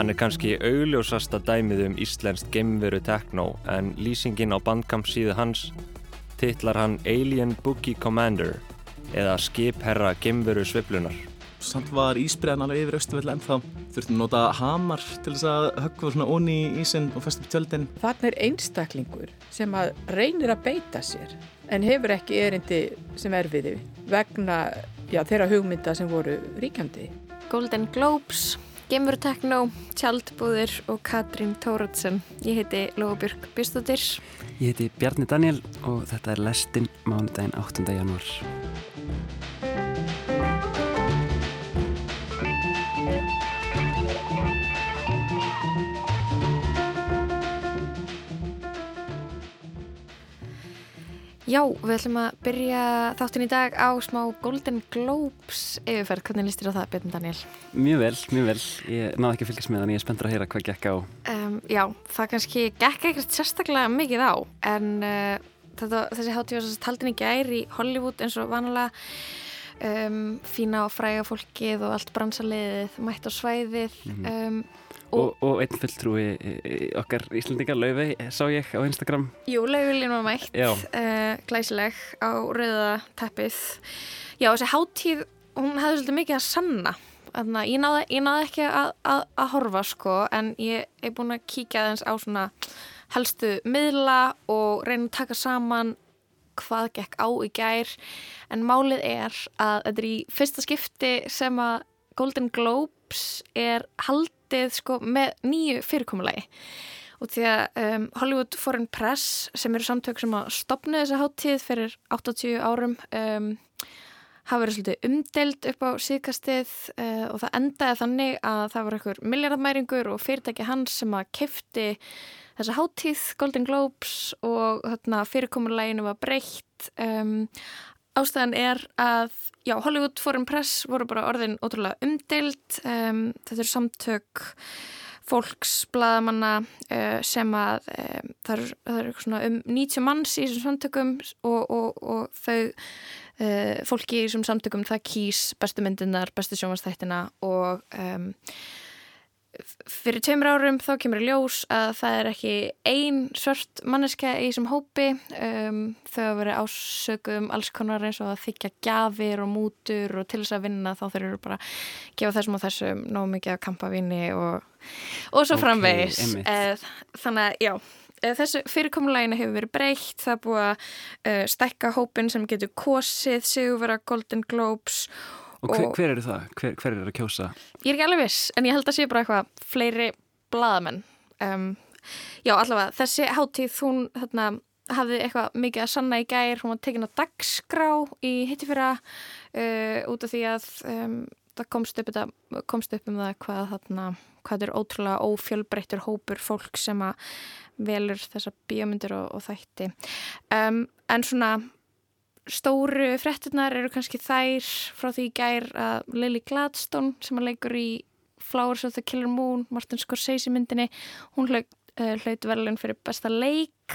Hann er kannski augljósasta dæmið um íslenskt gemveru tekno en lýsingin á bandkamp síðu hans titlar hann Alien Boogie Commander eða skipherra gemveru sviplunar. Samt var ísbreðan alveg yfir Östuvöll ennþá. Þurftum að nota hamar til þess að höggva svona onni í ísinn og festa upp tjöldin. Þannig er einstaklingur sem að reynir að beita sér en hefur ekki erindi sem er við vegna já, þeirra hugmynda sem voru ríkjandi. Golden Globes, Gemveru Tekno, Tjaldbúðir og Katrín Tóratsen. Ég heiti Lóabjörg Björnstóttir. Ég heiti Bjarni Daniel og þetta er Lestin mánudaginn 8. janúar. Já, við ætlum að byrja þáttin í dag á smá Golden Globes yfirferð. Hvernig listir á það, Björn Daniel? Mjög vel, mjög vel. Ég náði ekki að fylgjast með þannig ég er spenntur að heyra hvað gekk á. Um, já, það kannski gekk ekkert sérstaklega mikið á en uh, þetta, þessi hátíð var að taldin í gær í Hollywood eins og vanalega um, fína og fræga fólkið og allt bransaliðið mætt á svæðið mm -hmm. um, Og, og einn fulltrúi okkar Íslandingar, Laufey, sá ég á Instagram. Jú, Laufey var mætt, uh, glæsileg á rauða teppið. Já, þessi háttíð, hún hefði svolítið mikið að sanna. Þannig ég náði, ég náði ekki að, að, að horfa, sko, en ég er búin að kíkja aðeins á svona helstu miðla og reyna að taka saman hvað gekk á í gær. En málið er að þetta er í fyrsta skipti sem að Golden Globes er haldið haldið sko með nýju fyrirkomulagi. Og því að um, Hollywood Foreign Press sem eru samtök sem að stopna þessa háttíð fyrir 80 árum um, hafa verið svolítið umdelt upp á síðkastið uh, og það endaði þannig að það var einhver miljardmæringur og fyrirtæki hans sem að kefti þessa háttíð Golden Globes og hérna, fyrirkomuleginu var breytt um, Ástæðan er að, já, Hollywood Foreign Press voru bara orðin ótrúlega umdild, um, þetta eru samtök fólks, bladamanna uh, sem að um, það eru er um 90 manns í þessum samtökum og, og, og þau uh, fólki í þessum samtökum það kýs bestu myndinar, bestu sjómanstættina og um, fyrir tveimur árum þá kemur í ljós að það er ekki ein svört manneska í þessum hópi. Um, þau hafa verið ásökum alls konar eins og að þykja gafir og mútur og til þess að vinna þá þau eru bara að gefa þessum og þessum nóg mikið að kampavíni og, og svo okay, framvegis. uh, þannig að já eh, þessu fyrirkomuleginu hefur verið breytt. Það er búið að uh, stekka hópin sem getur kosið, séu vera Golden Globes Og hver, hver eru það? Hver, hver eru að kjósa? Ég er ekki alveg viss, en ég held að sé bara eitthvað fleiri bladamenn. Um, já, allavega, þessi háttíð, hún þarna, hafði eitthvað mikið að sanna í gær, hún var tekin á dagskrá í hittifyrra uh, út af því að um, það komst upp, þetta, komst upp um það hvað þarna, hvað er ótrúlega ófjölbreyttur hópur fólk sem að velur þessa bíomundur og, og þætti. Um, en svona stóru frettinnar eru kannski þær frá því gær að Lily Gladstone sem að leikur í Flowers of the Killer Moon, Martin Scorsese myndinni hún hlaut, uh, hlaut verðlun fyrir besta leik.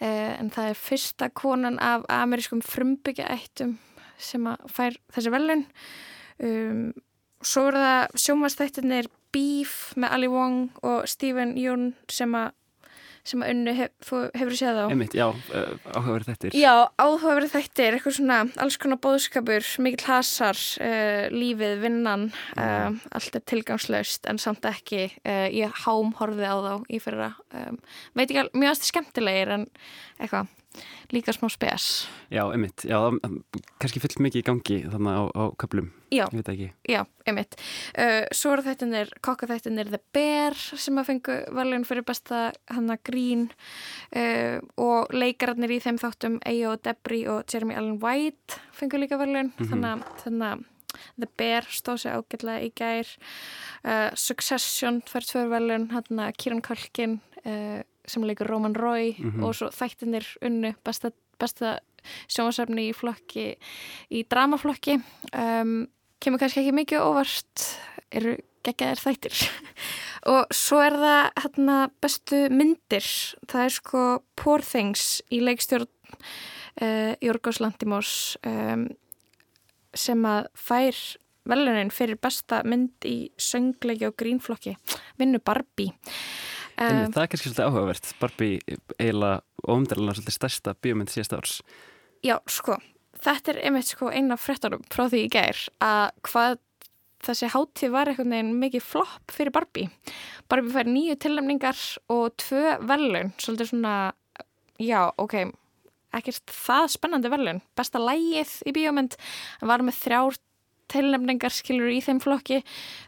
Uh, en það er fyrsta konan af amerískum frumbyggjaættum sem að fær þessi verðlun um, svo er það sjómanstættinir Beef með Ali Wong og Stephen Yeun sem að sem að unnu hef, hefur séð á. Einmitt, Já, uh, áhugaverð þettir Já, áhugaverð þettir, eitthvað svona alls konar bóðskapur, mikil hasar uh, lífið, vinnan uh, allt er tilgangslaust en samt ekki ég hám horfið á þá í fyrra. Um, veit ekki alveg, mjög aðstu skemmtilegir en eitthvað líka smá spes. Já, emitt, já, kannski fullt mikið í gangi þannig á, á köplum Já, ég veit ekki. Já, emitt uh, Svo eru þættinir, kokkaþættinir The Bear sem að fengu valun fyrir besta hanna grín uh, og leikararnir í þeim þáttum Eyo Debris og Jeremy Allen White fengu líka valun mm -hmm. þannig að The Bear stóð sér ágætlega í gær. Uh, Succession fær tvörvalun, hann að Kieran Culkin uh, sem leikur Roman Roy mm -hmm. og svo þættinir unnu besta, besta sjónasefni í flokki í dramaflokki. Um, kemur kannski ekki mikið óvart eru geggaðir þættir. Og svo er það hérna, bestu myndir. Það er sko Poor Things í leikstjórn uh, Jorgos Lantimos um, sem að fær velunin fyrir besta mynd í söngleiki og grínflokki vinnu Barbie um, Það er kannski svolítið áhugavert. Barbie eiginlega óumdælulega svolítið stærsta bíomind síðast árs. Já, sko, þetta er einmitt sko eina frettanum frá því í gær að hvað þessi hátíð var einhvern veginn mikið flopp fyrir Barbie. Barbie fær nýju tilnæmningar og tvö velun, svolítið svona já, ok ekkert það spennandi velun besta lægið í bíómynd var með þrjár tilnefningar skilur í þeim flokki.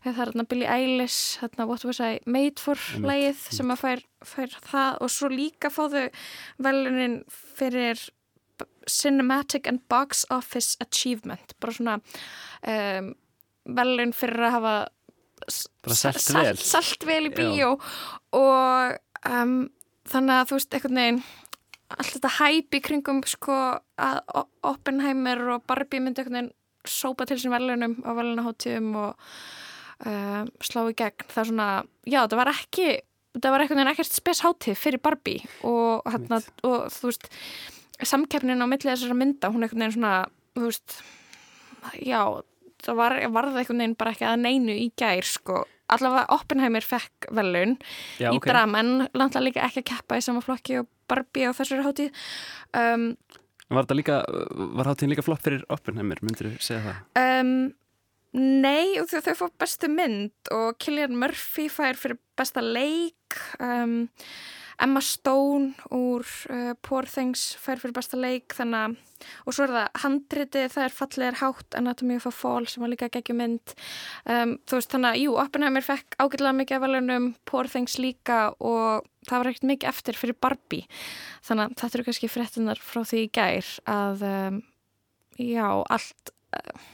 Það er hérna Billie Eilish hérna What Was I Made For lægið sem að fær, fær það. Og svo líka fáðu velunin fyrir Cinematic and Box Office Achievement. Bara svona um, velun fyrir að hafa salt vel. salt vel í bíó. Og um, þannig að þú veist einhvern veginn allt þetta hæpi kringum sko að Oppenheimer og Barbie myndi einhvern veginn sópa til sín velunum á velunaháttíðum og uh, slá í gegn. Það er svona, já það var ekki það var einhvern veginn ekkert spes háttíð fyrir Barbie og, hérna, og þú veist samkeppnin á millið þessara mynda hún er einhvern veginn svona þú veist, já það var, varði einhvern veginn bara ekki að neinu í gær sko. Allavega Oppenheimer fekk velun Já, í okay. drama en landla líka ekki að keppa í sama flokki og Barbie á þessari hátíð. Um, Var þetta líka, var hátíðin líka flopp fyrir Oppenheimer, myndir þú segja það? Um, nei, þau, þau fór bestu mynd og Cillian Murphy fær fyrir besta leik um, Emma Stone úr uh, Poor Things fær fyrir besta leik þannig og svo er það handritið, það er fallegar hátt Anatomy of a Fall sem var líka geggjum mynd. Um, þú veist þannig að jú, Oppenheimer fekk ágætilega mikið af valunum Poor Things líka og það var ekkert mikið eftir fyrir Barbie. Þannig að þetta eru kannski fréttunar frá því í gær að um, já, allt uh,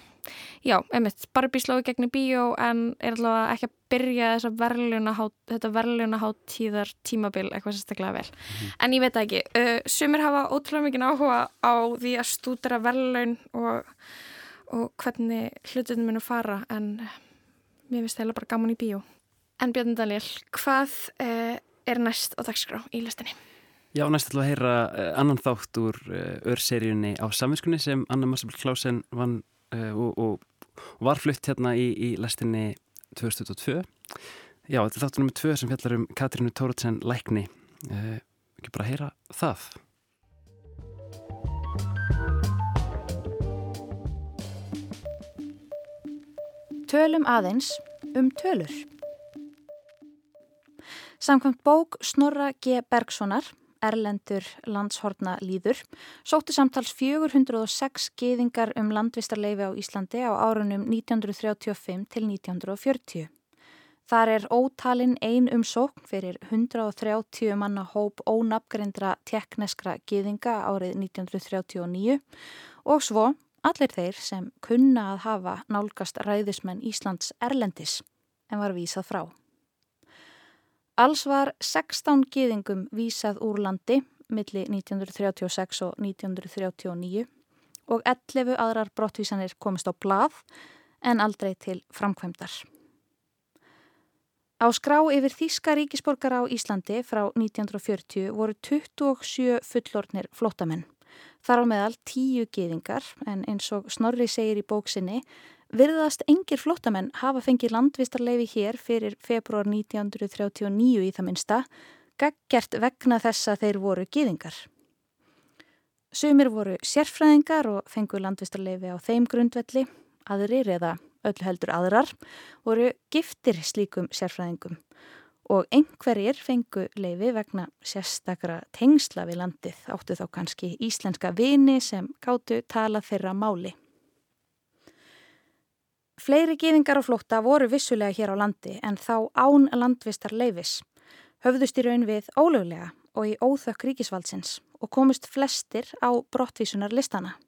já, einmitt, Barbie slóði gegn í bíó en er allavega ekki að byrja þessa verðlunahát, þetta verðlunaháttíðar tímabil eitthvað sérstaklega vel. Mm. En ég veit ekki, uh, sumir hafa ótrúlega mikið áhuga á því að stúdera verðlun og, og hvernig hlutunum munu fara en mér finnst það bara gaman í bíó. En Björn Daniel, hvað uh, er næst á dagskrá í listinni? Já, næst ætlum við að heyra uh, annan þátt úr uh, örseríunni á samvinskunni sem Anna Marsabel Klausen vann uh, og, og, og var flutt hérna í, í lestinni 2022. Já, þetta er þáttunum með tvö sem fjallar um Katrínu Tóratsen Lækni. Uh, ekki bara að heyra það. Tölum aðeins um tölur. Samkvæmt bók Snorra G. Bergsonar Erlendur landshorna líður, sóttu samtals 406 geðingar um landvistarleifi á Íslandi á árunum 1935 til 1940. Þar er ótalinn ein umsókn fyrir 130 manna hóp ónafgrindra tekneskra geðinga árið 1939 og svo allir þeir sem kunna að hafa nálgast ræðismenn Íslands Erlendis en var vísað frá. Alls var 16 gýðingum vísað úr landi milli 1936 og 1939 og 11 aðrar brottvísanir komist á blað en aldrei til framkvæmdar. Á skrá yfir Þíska ríkisborgara á Íslandi frá 1940 voru 27 fullornir flottamenn. Þar á meðal 10 gýðingar en eins og Snorri segir í bóksinni Virðast engir flottamenn hafa fengið landvistarleifi hér fyrir februar 1939 í það minsta, gaggjert vegna þess að þeir voru gýðingar. Sumir voru sérfræðingar og fengu landvistarleifi á þeim grundvelli, aðrir eða öllu heldur aðrar, voru giftir slíkum sérfræðingum og einhverjir fengu leifi vegna sérstakra tengsla við landið, áttu þá kannski íslenska vini sem gáttu tala þeirra máli. Fleiri gefingar á flótta voru vissulega hér á landi en þá án landvistar leifis. Höfðust í raun við ólöglega og í óþökk ríkisvaldsins og komust flestir á brottvísunar listana.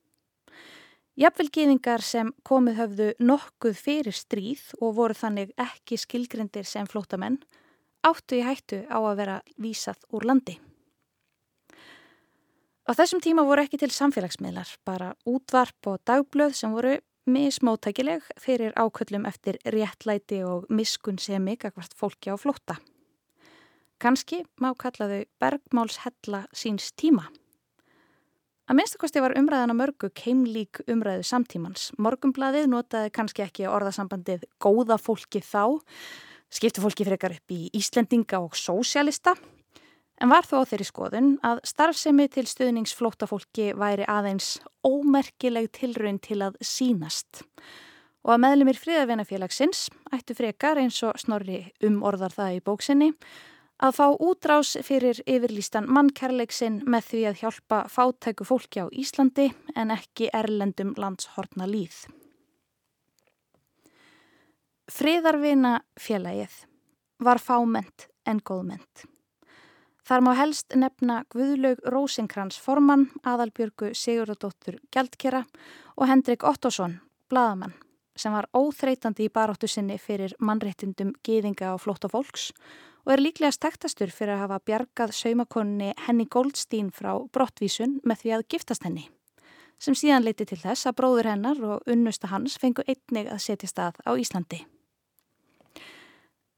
Jafnvel gefingar sem komið höfðu nokkuð fyrir stríð og voru þannig ekki skilgrindir sem flótamenn áttu í hættu á að vera vísað úr landi. Á þessum tíma voru ekki til samfélagsmiðlar, bara útvarp og dagblöð sem voru mismóttækileg fyrir áköllum eftir réttlæti og miskun sem ykkert fólki á flótta. Kanski má kalla þau bergmálshella síns tíma. Að minnstakosti var umræðan á mörgu keimlík umræðu samtímans. Morgumbladið notaði kannski ekki orðasambandið góða fólki þá, skiptu fólki frekar upp í Íslendinga og sósjalista, en var þó á þeirri skoðun að starfsemi til stuðningsflótafólki væri aðeins ómerkileg tilraun til að sínast og að meðlumir fríðarvinafélagsins ættu frekar eins og snorri um orðar það í bóksinni að fá útrás fyrir yfirlýstan mannkærleiksinn með því að hjálpa fátæku fólki á Íslandi en ekki erlendum landshortna líð. Fríðarvina félagið var fáment en góðment. Þar má helst nefna Guðlaug Rósinkrans formann, aðalbjörgu Sigurðardóttur Gjaldkera og Hendrik Ottosson, bladamann, sem var óþreytandi í baróttu sinni fyrir mannréttindum geðinga og flóta fólks og er líklega stektastur fyrir að hafa bjargað saumakonni Henny Goldstein frá brottvísun með því að giftast henni, sem síðan leiti til þess að bróður hennar og unnusta hans fengu einnig að setja stað á Íslandi.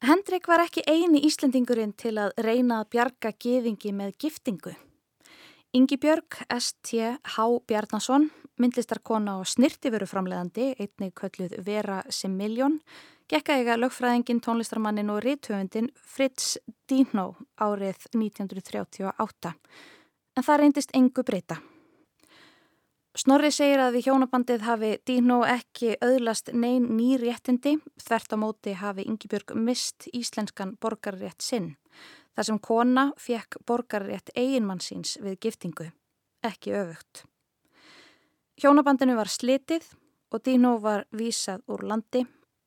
Hendrik var ekki eini Íslandingurinn til að reyna að bjarga geðingi með giftingu. Ingi Björg, S.T.H. Bjarnason, myndlistarkona og snirtiföruframleðandi, einnig kölluð Vera Similjón, gekka eiga lögfræðingin, tónlistarmannin og rítvöfundin Fritz Dino árið 1938. En það reyndist engu breyta. Snorri segir að við hjónabandið hafi Dino ekki öðlast neyn ný réttindi, þvert á móti hafi Yngibjörg mist íslenskan borgarrétt sinn, þar sem kona fekk borgarrétt eiginmann síns við giftingu, ekki öfugt. Hjónabandinu var slitið og Dino var vísað úr landi,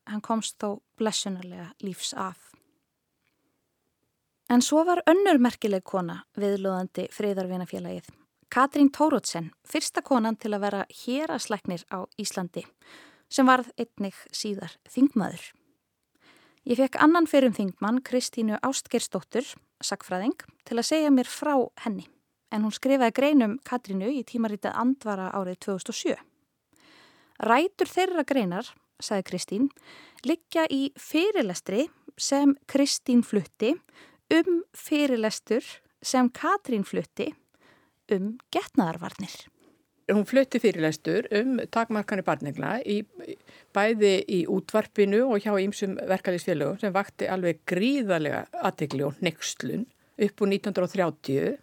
hann komst þó blessunarlega lífs af. En svo var önnur merkileg kona viðlóðandi friðarvinafélagið. Katrín Tórótsen, fyrsta konan til að vera hérasleiknir á Íslandi, sem varð einnig síðar þingmaður. Ég fekk annan fyrrum þingmann, Kristínu Ástgersdóttur, sakfræðing, til að segja mér frá henni, en hún skrifaði greinum Katrínu í tímaritað Andvara árið 2007. Rætur þeirra greinar, sagði Kristín, liggja í fyrirlestri sem Kristín flutti um fyrirlestur sem Katrín flutti um getnaðarvarnir. Hún flutti fyrirlæstur um takmarkanu barnegna í, bæði í útvarpinu og hjá ímsum verkefælisfélögum sem vakti alveg gríðarlega aðtegli og nextlun upp úr 1930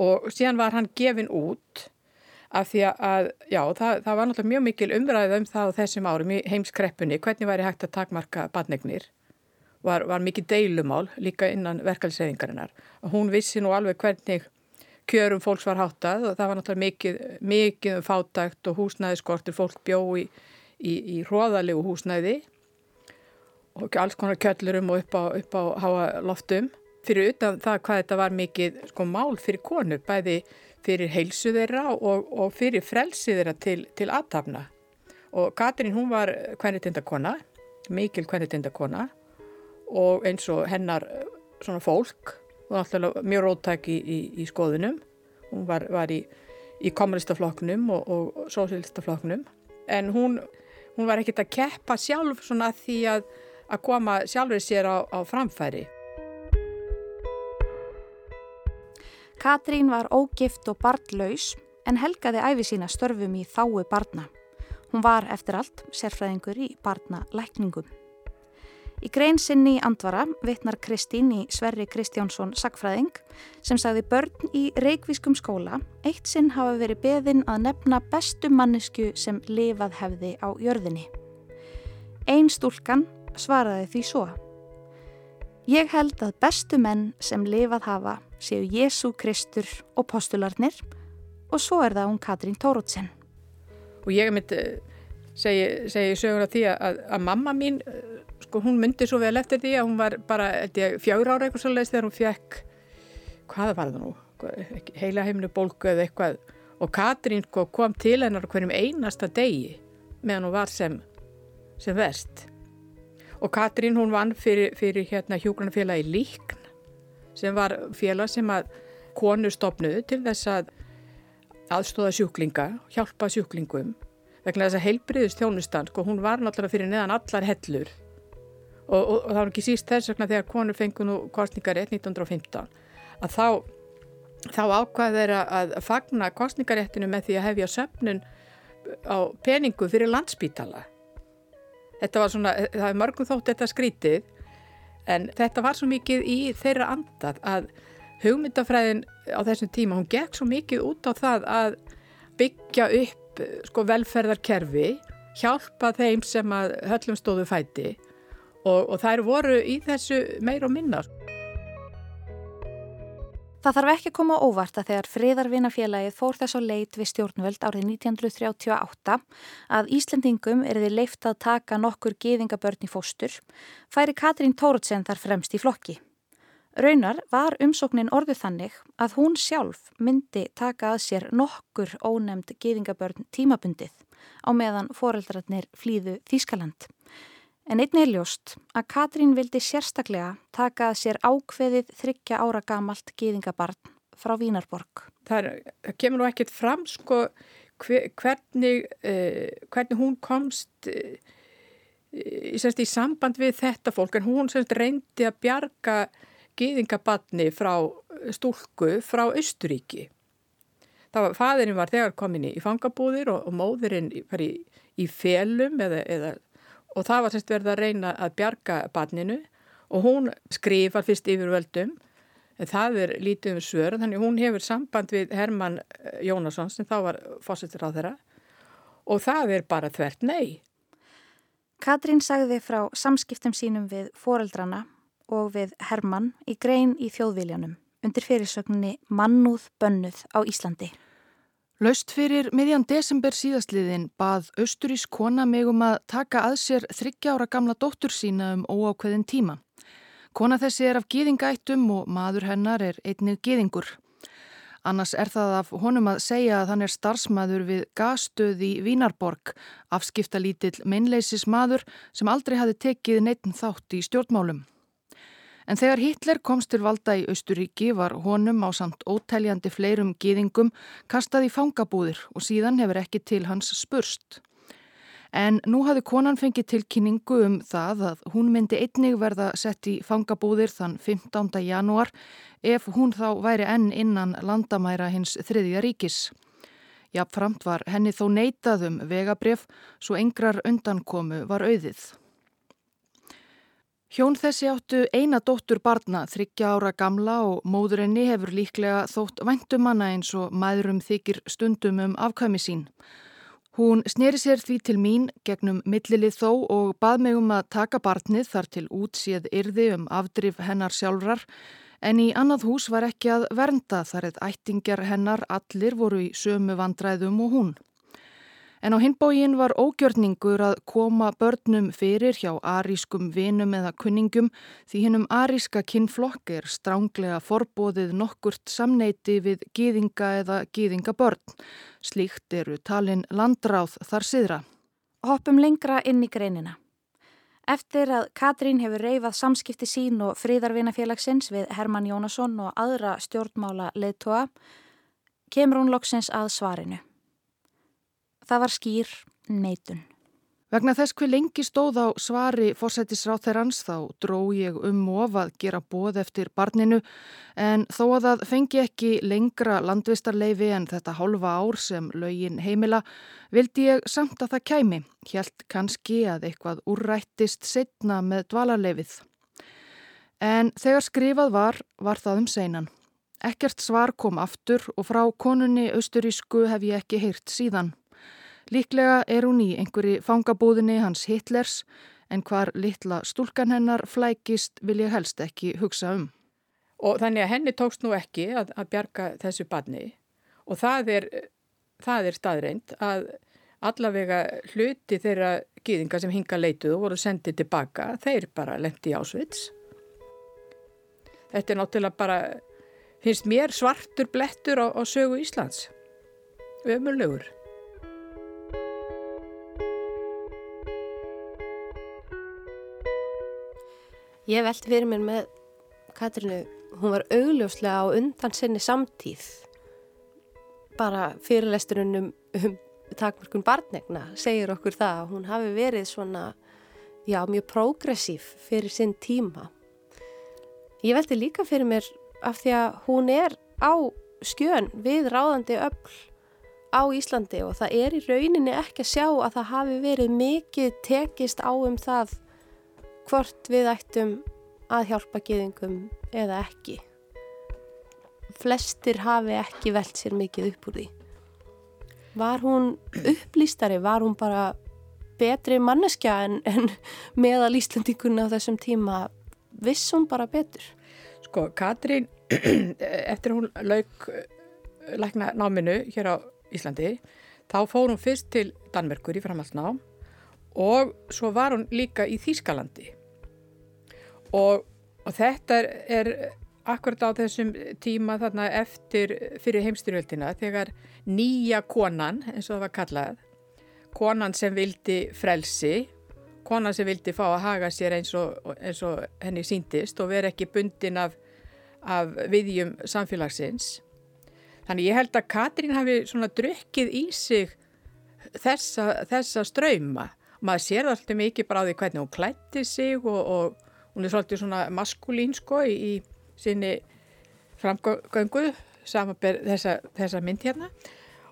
og síðan var hann gefin út af því að, já, það, það var náttúrulega mjög mikil umræðið um það á þessum árum í heimskreppunni, hvernig væri hægt að takmarka barnegnir, var, var mikið deilumál líka innan verkefælisreiðingarinnar og hún vissi nú alveg hvernig kjörum fólks var háttað og það var náttúrulega mikið, mikið um fátækt og húsnæðiskortur fólk bjó í, í, í hróðalegu húsnæði og alls konar kjöllurum og upp á, upp á háa loftum. Fyrir utan það hvað þetta var mikið sko mál fyrir konur, bæði fyrir heilsu þeirra og, og fyrir frelsi þeirra til, til aðtapna og Katrín hún var kvennitindakona mikil kvennitindakona og eins og hennar svona fólk og náttúrulega mjög róttæk í, í, í skoðunum. Hún var, var í, í kommunistafloknum og, og sósílistafloknum en hún, hún var ekkert að keppa sjálf svona því að, að koma sjálfur sér á, á framfæri. Katrín var ógift og barnlaus en helgaði æfi sína störfum í þái barna. Hún var eftir allt sérfræðingur í barnalækningum. Í grein sinni í Andvara vitnar Kristín í Sverri Kristjánsson Sackfræðing sem sagði börn í Reykjavískum skóla eitt sinn hafa verið beðin að nefna bestu mannesku sem lifað hefði á jörðinni. Einn stúlkan svaraði því svo. Ég held að bestu menn sem lifað hafa séu Jésu Kristur og postularnir og svo er það hún Katrín Tórótsen. Og ég myndi segi, segi sögur af því að, að mamma mín sko hún myndi svo vel eftir því að hún var bara fjögur ára eitthvað svolítið þegar hún fekk hvaða var það nú, heila heiminu bólku eða eitthvað. Og Katrín sko, kom til hennar hverjum einasta degi meðan hún var sem, sem verst. Og Katrín hún vann fyrir, fyrir hérna hjógrunafélagi Líkn sem var félag sem að konu stopnuðu til þess að aðstóða sjúklinga, hjálpa sjúklingum vegna þess að heilbriðust þjónustan, sko hún var náttúrulega fyrir neðan allar hellur og, og, og það var ekki síst þess vegna þegar konur fengu nú kostningar 1915 að þá þá ákvaði þeirra að fagna kostningaréttinu með því að hefja söpnun á peningu fyrir landsbítala. Þetta var svona, það er mörgum þótt þetta skrítið en þetta var svo mikið í þeirra andað að hugmyndafræðin á þessum tíma, hún gekk svo mikið út á það að byggja upp sko velferðarkerfi, hjálpa þeim sem að höllum stóðu fæti og, og þær voru í þessu meir og minna. Það þarf ekki að koma óvart að þegar friðarvinafélagið fór þess á leit við stjórnvöld árið 1938 að Íslendingum er þið leift að taka nokkur geðingabörn í fóstur, færi Katrín Tóruðsen þar fremst í flokki. Raunar var umsóknin orðið þannig að hún sjálf myndi taka að sér nokkur ónemd geðingabörn tímabundið á meðan foreldrarnir flýðu Þískaland. En einnig er ljóst að Katrín vildi sérstaklega taka að sér ákveðið þryggja ára gamalt gýðingabarn frá Vínarborg. Það kemur nú ekkert fram sko hvernig, eh, hvernig hún komst eh, í, í samband við þetta fólk en hún semst, reyndi að bjarga gýðingabarni frá stúlku frá Östuríki. Það var, fæðurinn var þegar komin í fangabúðir og, og móðurinn var í, í felum eða, eða og það var sérst verið að reyna að bjarga barninu og hún skrifar fyrst yfir völdum en það er lítið um svör þannig hún hefur samband við Herman eh, Jónasson sem þá var fósittur á þeirra og það er bara þvert nei. Katrín sagði frá samskiptum sínum við foreldrana og við Herman í grein í þjóðviljanum undir fyrirsögninni Mannúð bönnuð á Íslandi. Laust fyrir miðjan desember síðastliðin bað Östurís kona megum að taka að sér þryggja ára gamla dóttur sína um óákveðin tíma. Kona þessi er af gýðingættum og maður hennar er einnið gýðingur. Annars er það af honum að segja að hann er starfsmaður við gasstöð í Vínarborg, afskipta lítill meinleisis maður sem aldrei hafi tekið neittn þátt í stjórnmálum. En þegar Hitler komst til valda í Östuríki var honum á samt ótæljandi fleirum gýðingum kastað í fangabúðir og síðan hefur ekki til hans spurst. En nú hafði konan fengið tilkynningu um það að hún myndi einnig verða sett í fangabúðir þann 15. janúar ef hún þá væri enn innan landamæra hins þriðja ríkis. Jafnframt var henni þó neitað um vegabref svo engrar undankomu var auðið. Hjón þessi áttu eina dóttur barna, þryggja ára gamla og móðurinni hefur líklega þótt væntumanna eins og maðurum þykir stundum um afkvæmi sín. Hún sneri sér því til mín gegnum millilið þó og bað mig um að taka barnið þar til útsíð yrði um afdrif hennar sjálfrar en í annað hús var ekki að vernda þar eða ættingjar hennar allir voru í sömu vandræðum og hún. En á hinbógin var ógjörningur að koma börnum fyrir hjá arískum vinum eða kunningum því hinnum aríska kinnflokk er stránglega forbóðið nokkurt samneiti við gýðinga eða gýðingabörn. Slíkt eru talin landráð þar siðra. Hoppum lengra inn í greinina. Eftir að Katrín hefur reyfað samskipti sín og fríðarvinafélagsins við Herman Jónasson og aðra stjórnmála leðtoga, kemur hún loksins að svarinu. Það var skýr neitun. Vegna þess hver lengi stóð á svari fórsættisráð þeirrans þá dró ég um of að gera bóð eftir barninu en þó að það fengi ekki lengra landvistarleifi en þetta hálfa ár sem lögin heimila vildi ég samt að það kæmi, hjælt kannski að eitthvað úrrættist setna með dvalarleifið. En þegar skrifað var, var það um seinan. Ekkert svar kom aftur og frá konunni austurísku hef ég ekki heyrt síðan. Líklega er hún í einhverji fangabúðinni hans Hitlers en hvar litla stúlkan hennar flækist vil ég helst ekki hugsa um. Og þannig að henni tókst nú ekki að, að bjarga þessu badni og það er, það er staðreind að allavega hluti þeirra gýðinga sem hinga leituð og voru sendið tilbaka, þeir bara lendi ásvits. Þetta er náttúrulega bara, finnst mér svartur blettur á, á sögu Íslands. Ömurlegur. Ég veldi fyrir mér með Katrinu, hún var augljóslega á undan sinni samtíð bara fyrirlesturinn um, um takmörkun barnegna segir okkur það að hún hafi verið svona já, mjög progressív fyrir sinn tíma. Ég veldi líka fyrir mér af því að hún er á skjön við ráðandi öll á Íslandi og það er í rauninni ekki að sjá að það hafi verið mikið tekist á um það hvort við ættum að hjálpa geðingum eða ekki. Flestir hafi ekki velt sér mikið upp úr því. Var hún upplýstari? Var hún bara betri manneskja en, en meðal Íslandíkunna á þessum tíma? Viss hún bara betur? Sko, Katrín, eftir hún lauk lækna náminu hér á Íslandi, þá fór hún fyrst til Danmerkur í framhalsná og svo var hún líka í Þýskalandi og, og þetta er, er akkurat á þessum tíma þarna eftir fyrir heimstyrjöldina þegar nýja konan, eins og það var kallað, konan sem vildi frelsi, konan sem vildi fá að haga sér eins og, eins og henni síndist og vera ekki bundin af, af viðjum samfélagsins Þannig ég held að Katrín hafi svona drukkið í sig þessa, þessa ströyma. Maður sér alltaf mikið bara á því hvernig hún klætti sig og, og hún er svolítið svona maskulín sko í, í sinni framgöngu samanberð þessa, þessa mynd hérna.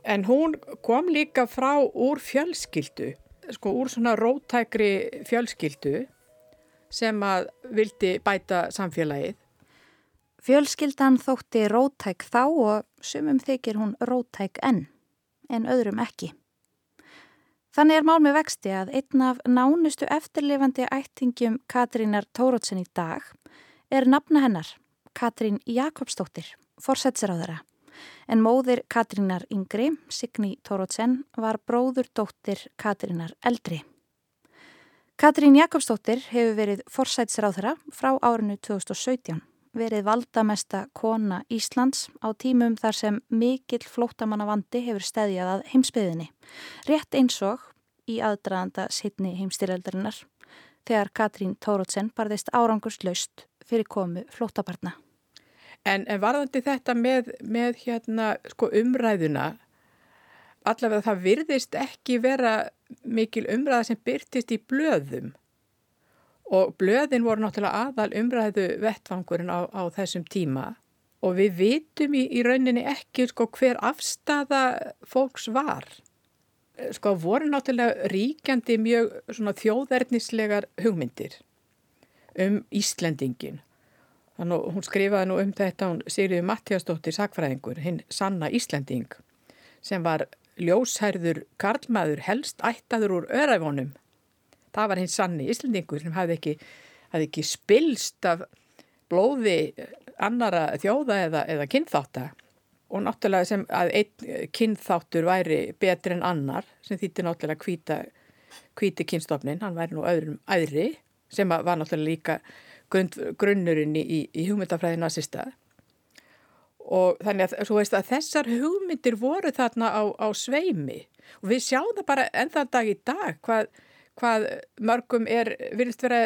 En hún kom líka frá úr fjölskyldu, sko úr svona rótækri fjölskyldu sem að vildi bæta samfélagið Fjölskyldan þótti rótæk þá og sumum þykir hún rótæk enn, en öðrum ekki. Þannig er mál með vexti að einn af nánustu eftirlifandi ættingjum Katrínar Tórótsen í dag er nafna hennar, Katrín Jakobsdóttir, forsætsráðara. En móðir Katrínar yngri, Signi Tórótsen, var bróður dóttir Katrínar eldri. Katrín Jakobsdóttir hefur verið forsætsráðara frá árinu 2017 verið valdamesta kona Íslands á tímum þar sem mikill flótamannavandi hefur stæðjað að heimsbyðinni. Rétt eins og í aðdraðanda sittni heimstyreldarinnar þegar Katrín Tórótsen barðist árangurslaust fyrir komu flótabarna. En, en varðandi þetta með, með hérna, sko, umræðuna, allavega það virðist ekki vera mikil umræða sem byrtist í blöðum og blöðin voru náttúrulega aðal umræðu vettvangurinn á, á þessum tíma og við vitum í, í rauninni ekki sko, hver afstafa fólks var. Sko voru náttúrulega ríkjandi mjög þjóðverðnislegar hugmyndir um Íslendingin. Þannig hún skrifaði nú um þetta, hún Sigriði Mattiastóttir Sakfræðingur, hinn sanna Íslending sem var ljóshærður karlmaður helst ættaður úr öræfónum það var hins sanni Íslandingur sem hafði ekki, hafði ekki spilst af blóði annara þjóða eða, eða kynþáta og náttúrulega sem að einn kynþáttur væri betri en annar sem þýtti náttúrulega hvíta, hvíti kynstofnin, hann væri nú öðrum æðri sem var náttúrulega líka grund, grunnurinn í, í hugmyndafræði nazista og þannig að, veist, að þessar hugmyndir voru þarna á, á sveimi. Og við sjáum það bara ennþann dag í dag hvað hvað mörgum er, virðist vera,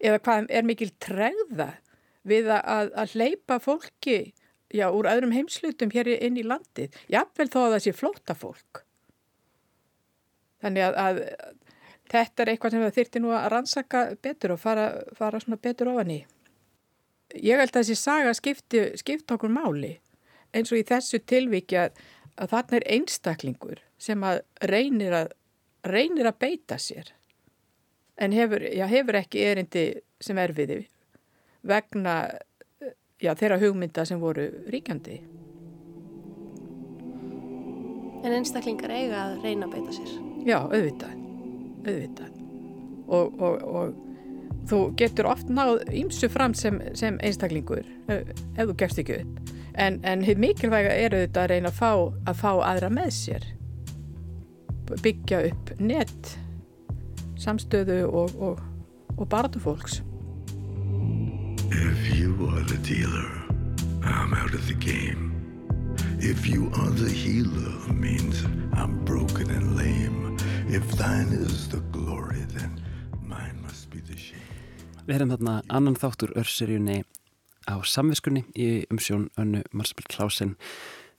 eða hvað er mikil tregða við að, að hleypa fólki já, úr öðrum heimslutum hér inn í landið. Jáfnvel þó að það sé flóta fólk. Þannig að, að þetta er eitthvað sem það þyrti nú að rannsaka betur og fara, fara svona betur ofan í. Ég held að þessi saga skipti, skipti okkur máli eins og í þessu tilvíkja að þarna er einstaklingur sem að reynir að, reynir að beita sér en hefur, já, hefur ekki erindi sem erfiði vegna já, þeirra hugmynda sem voru ríkjandi. En einstaklingar eiga að reyna að beita sér? Já, auðvitað, auðvitað. Og, og, og þú getur oft náð ímsu fram sem, sem einstaklingur ef þú gefst ekki upp. En, en mikilvæga er auðvitað að reyna að fá, að fá aðra með sér. Byggja upp nett samstöðu og, og, og barndufólks. If you are the dealer, I'm out of the game. If you are the healer, means I'm broken and lame. If thine is the glory, then mine must be the shame. Við erum þarna annan þáttur örseríunni á samviskunni í umsjón önnu Marsabell Klásen.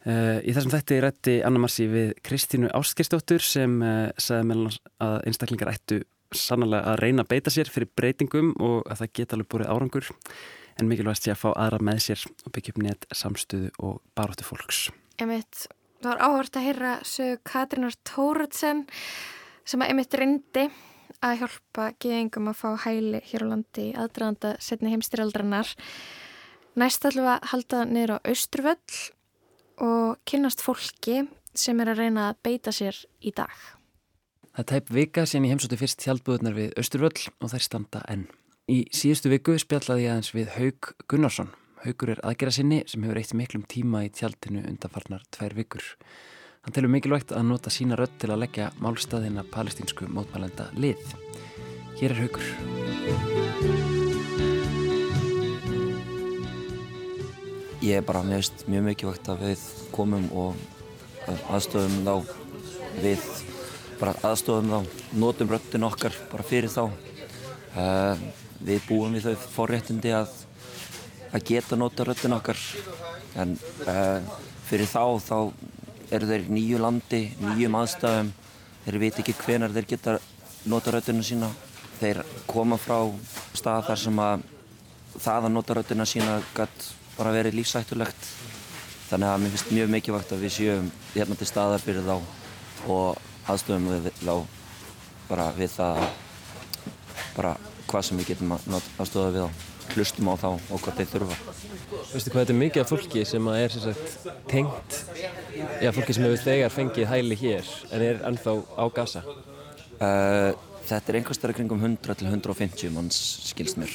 Uh, í þessum þætti rætti Anna Marsi við Kristínu Áskistóttur sem uh, sagði meðal að einstaklingar ættu sannlega að reyna að beita sér fyrir breytingum og að það geta alveg búið árangur. en mikilvægast sé að fá aðra með sér og byggja upp nétt samstöðu og baróttu fólks. Einmitt, það var áhört að heyra sög Katrínar Tóruðsen sem að einmitt reyndi að hjálpa geðingum að fá hæli hér á landi aðdraðanda setni heimstyrjaldrarnar. Næst ætlum við að halda niður á Austruvöll og kynast fólki sem er að reyna að beita sér í dag. Það er tæp vika síðan ég heimsótti fyrst tjaldbúðunar við Östurvöll og þær standa enn. Í síðustu viku spjallaði ég aðeins við Haug Gunnarsson. Haugur er aðgera sinni sem hefur eitt miklum tíma í tjaldinu undanfarnar tvær vikur. Hann telur mikilvægt að nota sína rödd til að leggja málstæðina palestínsku mótmælenda lið. Hér er Haugur. Ég er bara mjög, mjög mikilvægt að við komum og aðstofum þá við bara aðstofum þá, notum röttin okkar bara fyrir þá. Uh, við búum við þau forréttindi að, að geta nota röttin okkar en uh, fyrir þá þá eru þeir nýju landi, nýjum aðstafum, þeir veit ekki hvenar þeir geta nota röttinu sína. Þeir koma frá stað þar sem að það að nota röttina sína gætt bara verið lífsættulegt. Þannig að mér finnst mjög mikilvægt að við séum hérna til staðar fyrir þá og aðstöðum við þá bara við það bara hvað sem við getum aðstöða við þá. Hlustum á þá og hvað þeir þurfa. Veistu hvað þetta er mikið af fólki sem er sagt, tengt já, fólki sem hefur þegar fengið hæli hér en er ennþá á gasa uh, Þetta er einhvers stærri kringum 100 til 150 manns skilst mér.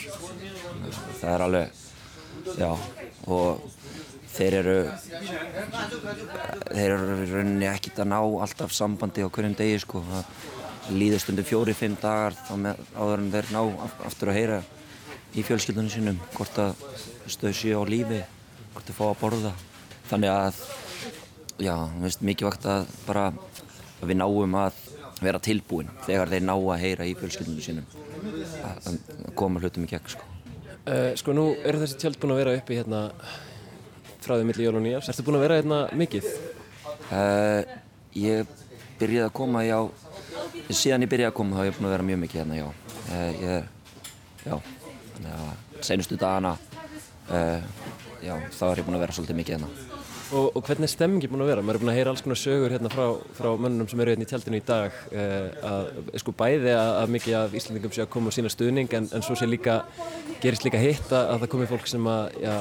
Það er alveg já og þeir eru þeir eru rauninni ekkert að ná alltaf sambandi á hverjum degi sko. Það líður stundum fjóri-fimm dagar þá með áður en þeir ná aftur að heyra í fjölskyldunum sínum hvort að þau séu á lífi hvort þau fá að borða. Þannig að já, mér finnst mikilvægt að bara að við náum að vera tilbúin þegar þeir ná að heyra í fjölskyldunum sínum. Að koma hlutum í gegn sko uh, Sko nú eru þessi tjöld búin að vera uppi hérna frá því milli jól og nýjars. Erstu búin að vera hérna mikið? Uh, ég byrjaði að koma, já, síðan ég byrjaði að koma þá hef ég búin að vera mjög mikið hérna, já. Uh, ég, já, þannig að senustu dagana, já, þá er ég búin að vera svolítið mikið hérna. Og, og hvernig er stemmingi búin að vera? Maður er búin að heyra alls konar sögur hérna frá, frá mönnum sem eru hérna í tjaldinu í dag að, sko, bæði að, að mikið af Íslandingum sé að koma á sína stuðning en, en svo sé líka, gerist líka hitt að það komi fólk sem að, já,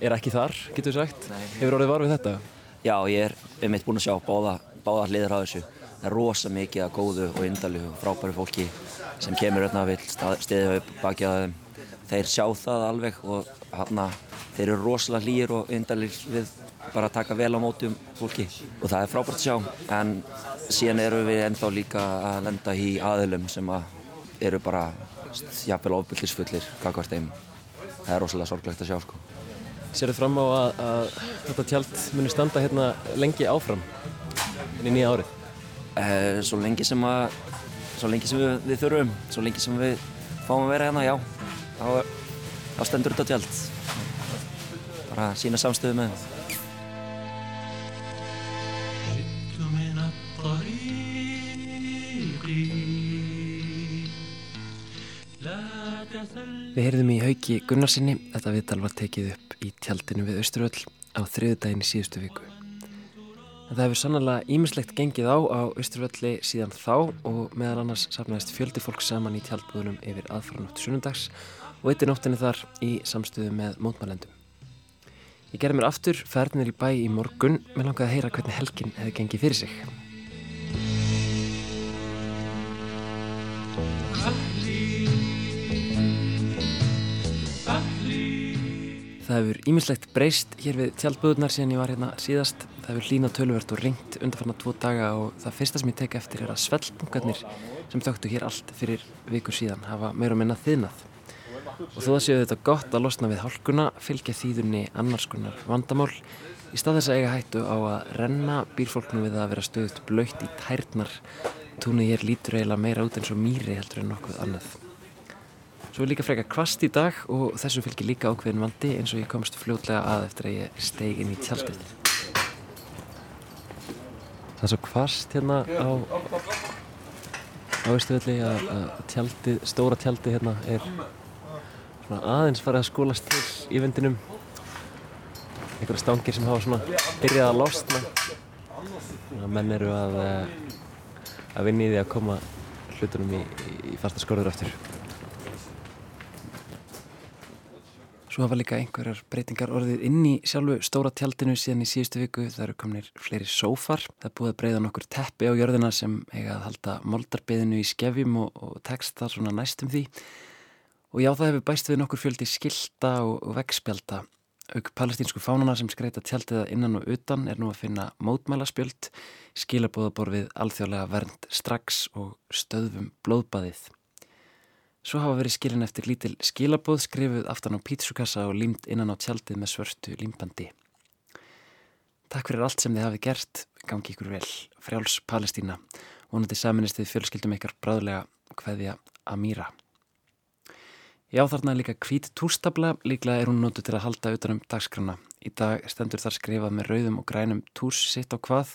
er ekki þar, getur þú sagt. Nei. Hefur orðið var við þetta? Já, ég er um eitt búinn að sjá báða, báða hliður á þessu. Það er rosa mikið að góðu og indalju og frábæri fólki sem kemur öllna að vil stiðja upp baki að þeim. Þeir sjá það alveg og hana, þeir eru rosalega hlýr og indalju við bara að taka vel á mótum fólki og það er frábært að sjá en síðan eru við ennþá líka að lenda í aðilum sem að eru bara jafnvel ofbildisfullir kakvart einn. Það er rosalega sorglegt að sjá sko. Sér þið fram á að, að þetta tjald muni standa hérna lengi áfram inn í nýja árið? Uh, svo lengi sem að svo lengi sem við, við þurfum svo lengi sem við fáum að vera hérna, já þá, þá stendur þetta tjald bara sína samstöðu með það Við heyrðum í hauki Gunnarsinni, þetta viðtal var tekið upp í tjaldinu við Östruvöll á þriðudaginn í síðustu viku. En það hefur sannlega ímislegt gengið á á Östruvölli síðan þá og meðal annars safnaðist fjöldi fólk saman í tjaldbúðunum yfir aðfaranótt sunnundags og eittir nóttinni þar í samstöðu með mótmælendum. Ég gerði mér aftur ferðinir í bæ í morgun með langaði að heyra hvernig helgin hefði gengið fyrir sig. Það hefur ímislegt breyst hér við tjaldbúðunar síðan ég var hérna síðast. Það hefur hlýna töluvert og ringt undanfarnar tvo daga og það fyrsta sem ég tek eftir er að svellbungarnir sem þögtu hér allt fyrir vikur síðan hafa meira og minna þiðnað. Og þó það séu þetta gott að losna við hálkuna fylgja þýðunni annars konar vandamál í stað þess að eiga hættu á að renna býrfólknu við að vera stöðut blöytt í tærnar. Túnið hér lítur eiginlega meira út eins og mýri heldur en nokkuð annað. Svo er líka frekar kvast í dag og þessu fylgir líka ákveðin vandi eins og ég komst fljótlega að eftir að ég steig inn í tjaldið. Það er svo kvast hérna á á Ístöðli að, að tjaldið, stóra tjaldið hérna er aðeins farið að skólast til í vindinum einhverja stangir sem hafa svona byrjað að losna menn eru að eh, að vinni í því að koma hlutunum í, í fasta skorður aftur Svo hafa líka einhverjar breytingar orðið inn í sjálfu stóra tjaldinu síðan í síðustu viku. Það eru komnir fleiri sófar. Það er búið að breyða nokkur teppi á jörðina sem eiga að halda moldarbeðinu í skefjum og, og texta svona næstum því. Og já, það hefur bæst við nokkur fjöldi skilta og, og vegspjálta. Auk palestínsku fánana sem skreita tjaldiða innan og utan er nú að finna mótmælaspjöld, skilabóðaborfið alþjóðlega vernd strax og stöðvum blóðbaðið. Svo hafa verið skilin eftir lítil skilabóð skrifuð aftan á pítsukassa og límt innan á tjaldið með svörtu límbandi. Takk fyrir allt sem þið hafið gert, gangi ykkur vel, frjáls Palestína, vonandi saministið fjölskyldum ykkar bráðlega hveðja Amíra. Já þarna er líka hvít túrstabla, líklega er hún nótu til að halda utanum dagskrana. Í dag stendur þar skrifað með rauðum og grænum túrs sitt á hvað.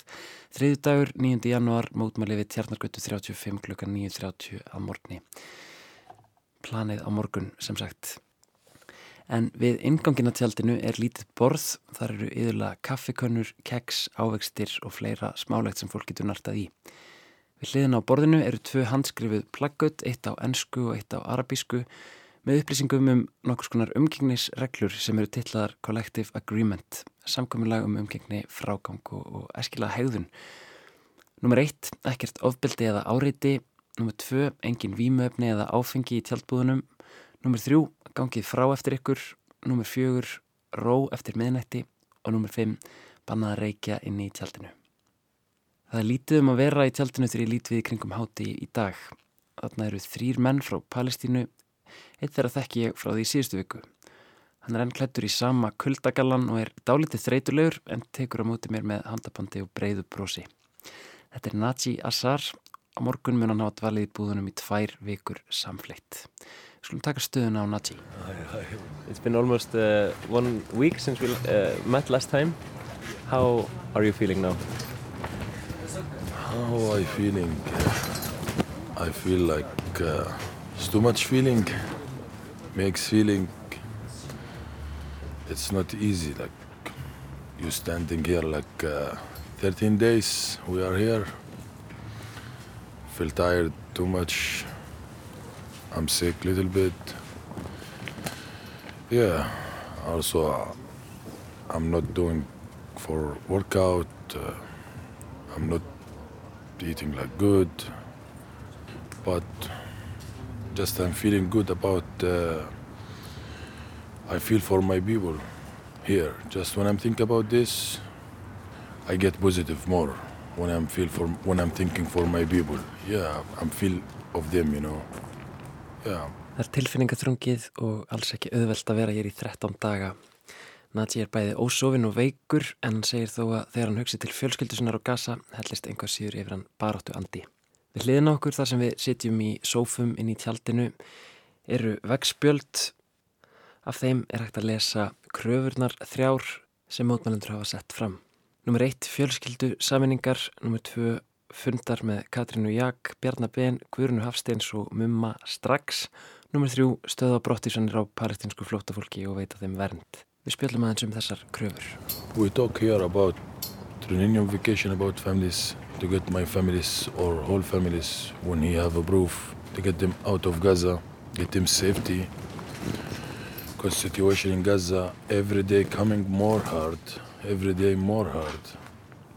Þriðu dagur, 9. janúar, mótmæli við Tjarnargötu 35 klukkan 9.30 að morgni planið á morgun sem sagt. En við ingangina tjaldinu er lítið borð, þar eru yðurlega kaffikönnur, keks, ávegstir og fleira smálegt sem fólk getur nartað í. Við hliðin á borðinu eru tvö handskrifuð plaggut, eitt á ennsku og eitt á arabísku, með upplýsingum um nokkur skonar umgengnisreglur sem eru tillaðar Collective Agreement, samkominlag um umgengni, frágang og eskila hegðun. Númer eitt, ekkert ofbeldi eða áreiti, Númer tvö, engin výmöfni eða áfengi í tjaldbúðunum. Númer þrjú, gangið frá eftir ykkur. Númer fjögur, ró eftir miðnætti. Og númer fimm, bannaða reykja inn í tjaldinu. Það er lítið um að vera í tjaldinu þegar ég lít við kringum háti í dag. Þarna eru þrýr menn frá Palestínu. Eitt þeirra þekk ég frá því síðustu viku. Hann er enn klættur í sama kuldagallan og er dálítið þreytulegur en tekur á móti mér með handapandi og breyðu brosi. Þetta er Naji Assar Á morgun mun hann hafa dvalið í búðunum í tvær vikur samfleitt. Skulum taka stöðuna á Naji. It's been almost uh, one week since we uh, met last time. How are you feeling now? How are I feeling? I feel like uh, it's too much feeling. Makes feeling. It's not easy. Like you standing here like uh, 13 days. We are here. feel tired too much. I'm sick a little bit. Yeah, also uh, I'm not doing for workout. Uh, I'm not eating like good, but just I'm feeling good about. Uh, I feel for my people here. Just when I'm thinking about this, I get positive more. when I'm feel for when I'm thinking for my people. Yeah, I'm feel of them, you know. Yeah. Það er tilfinningaþrungið og alls ekki auðvelt að vera hér í 13 daga. Nati er bæði ósofin og veikur en hann segir þó að þegar hann hugsi til fjölskyldusunar á gasa hellist einhvað síður yfir hann baráttu andi. Við hliðin okkur þar sem við sitjum í sófum inn í tjaldinu eru vegspjöld. Af þeim er hægt að lesa kröfurnar þrjár sem mótmælendur hafa sett fram. Númer eitt fjölskyldu saminningar, númer tvö fundar með Katrínu Jak, Bjarnabén, Guðrunu Hafsteins og Mumma strax, númer þrjú stöða brottísanir á palestinsku flótafólki og veita þeim vernd. Við spjöldum aðeins um þessar kröfur. We talk here about reunion vacation about families, to get my families or whole families when he have a proof, to get them out of Gaza, get them safety. Because situation in Gaza every day coming more hard. every day more hard.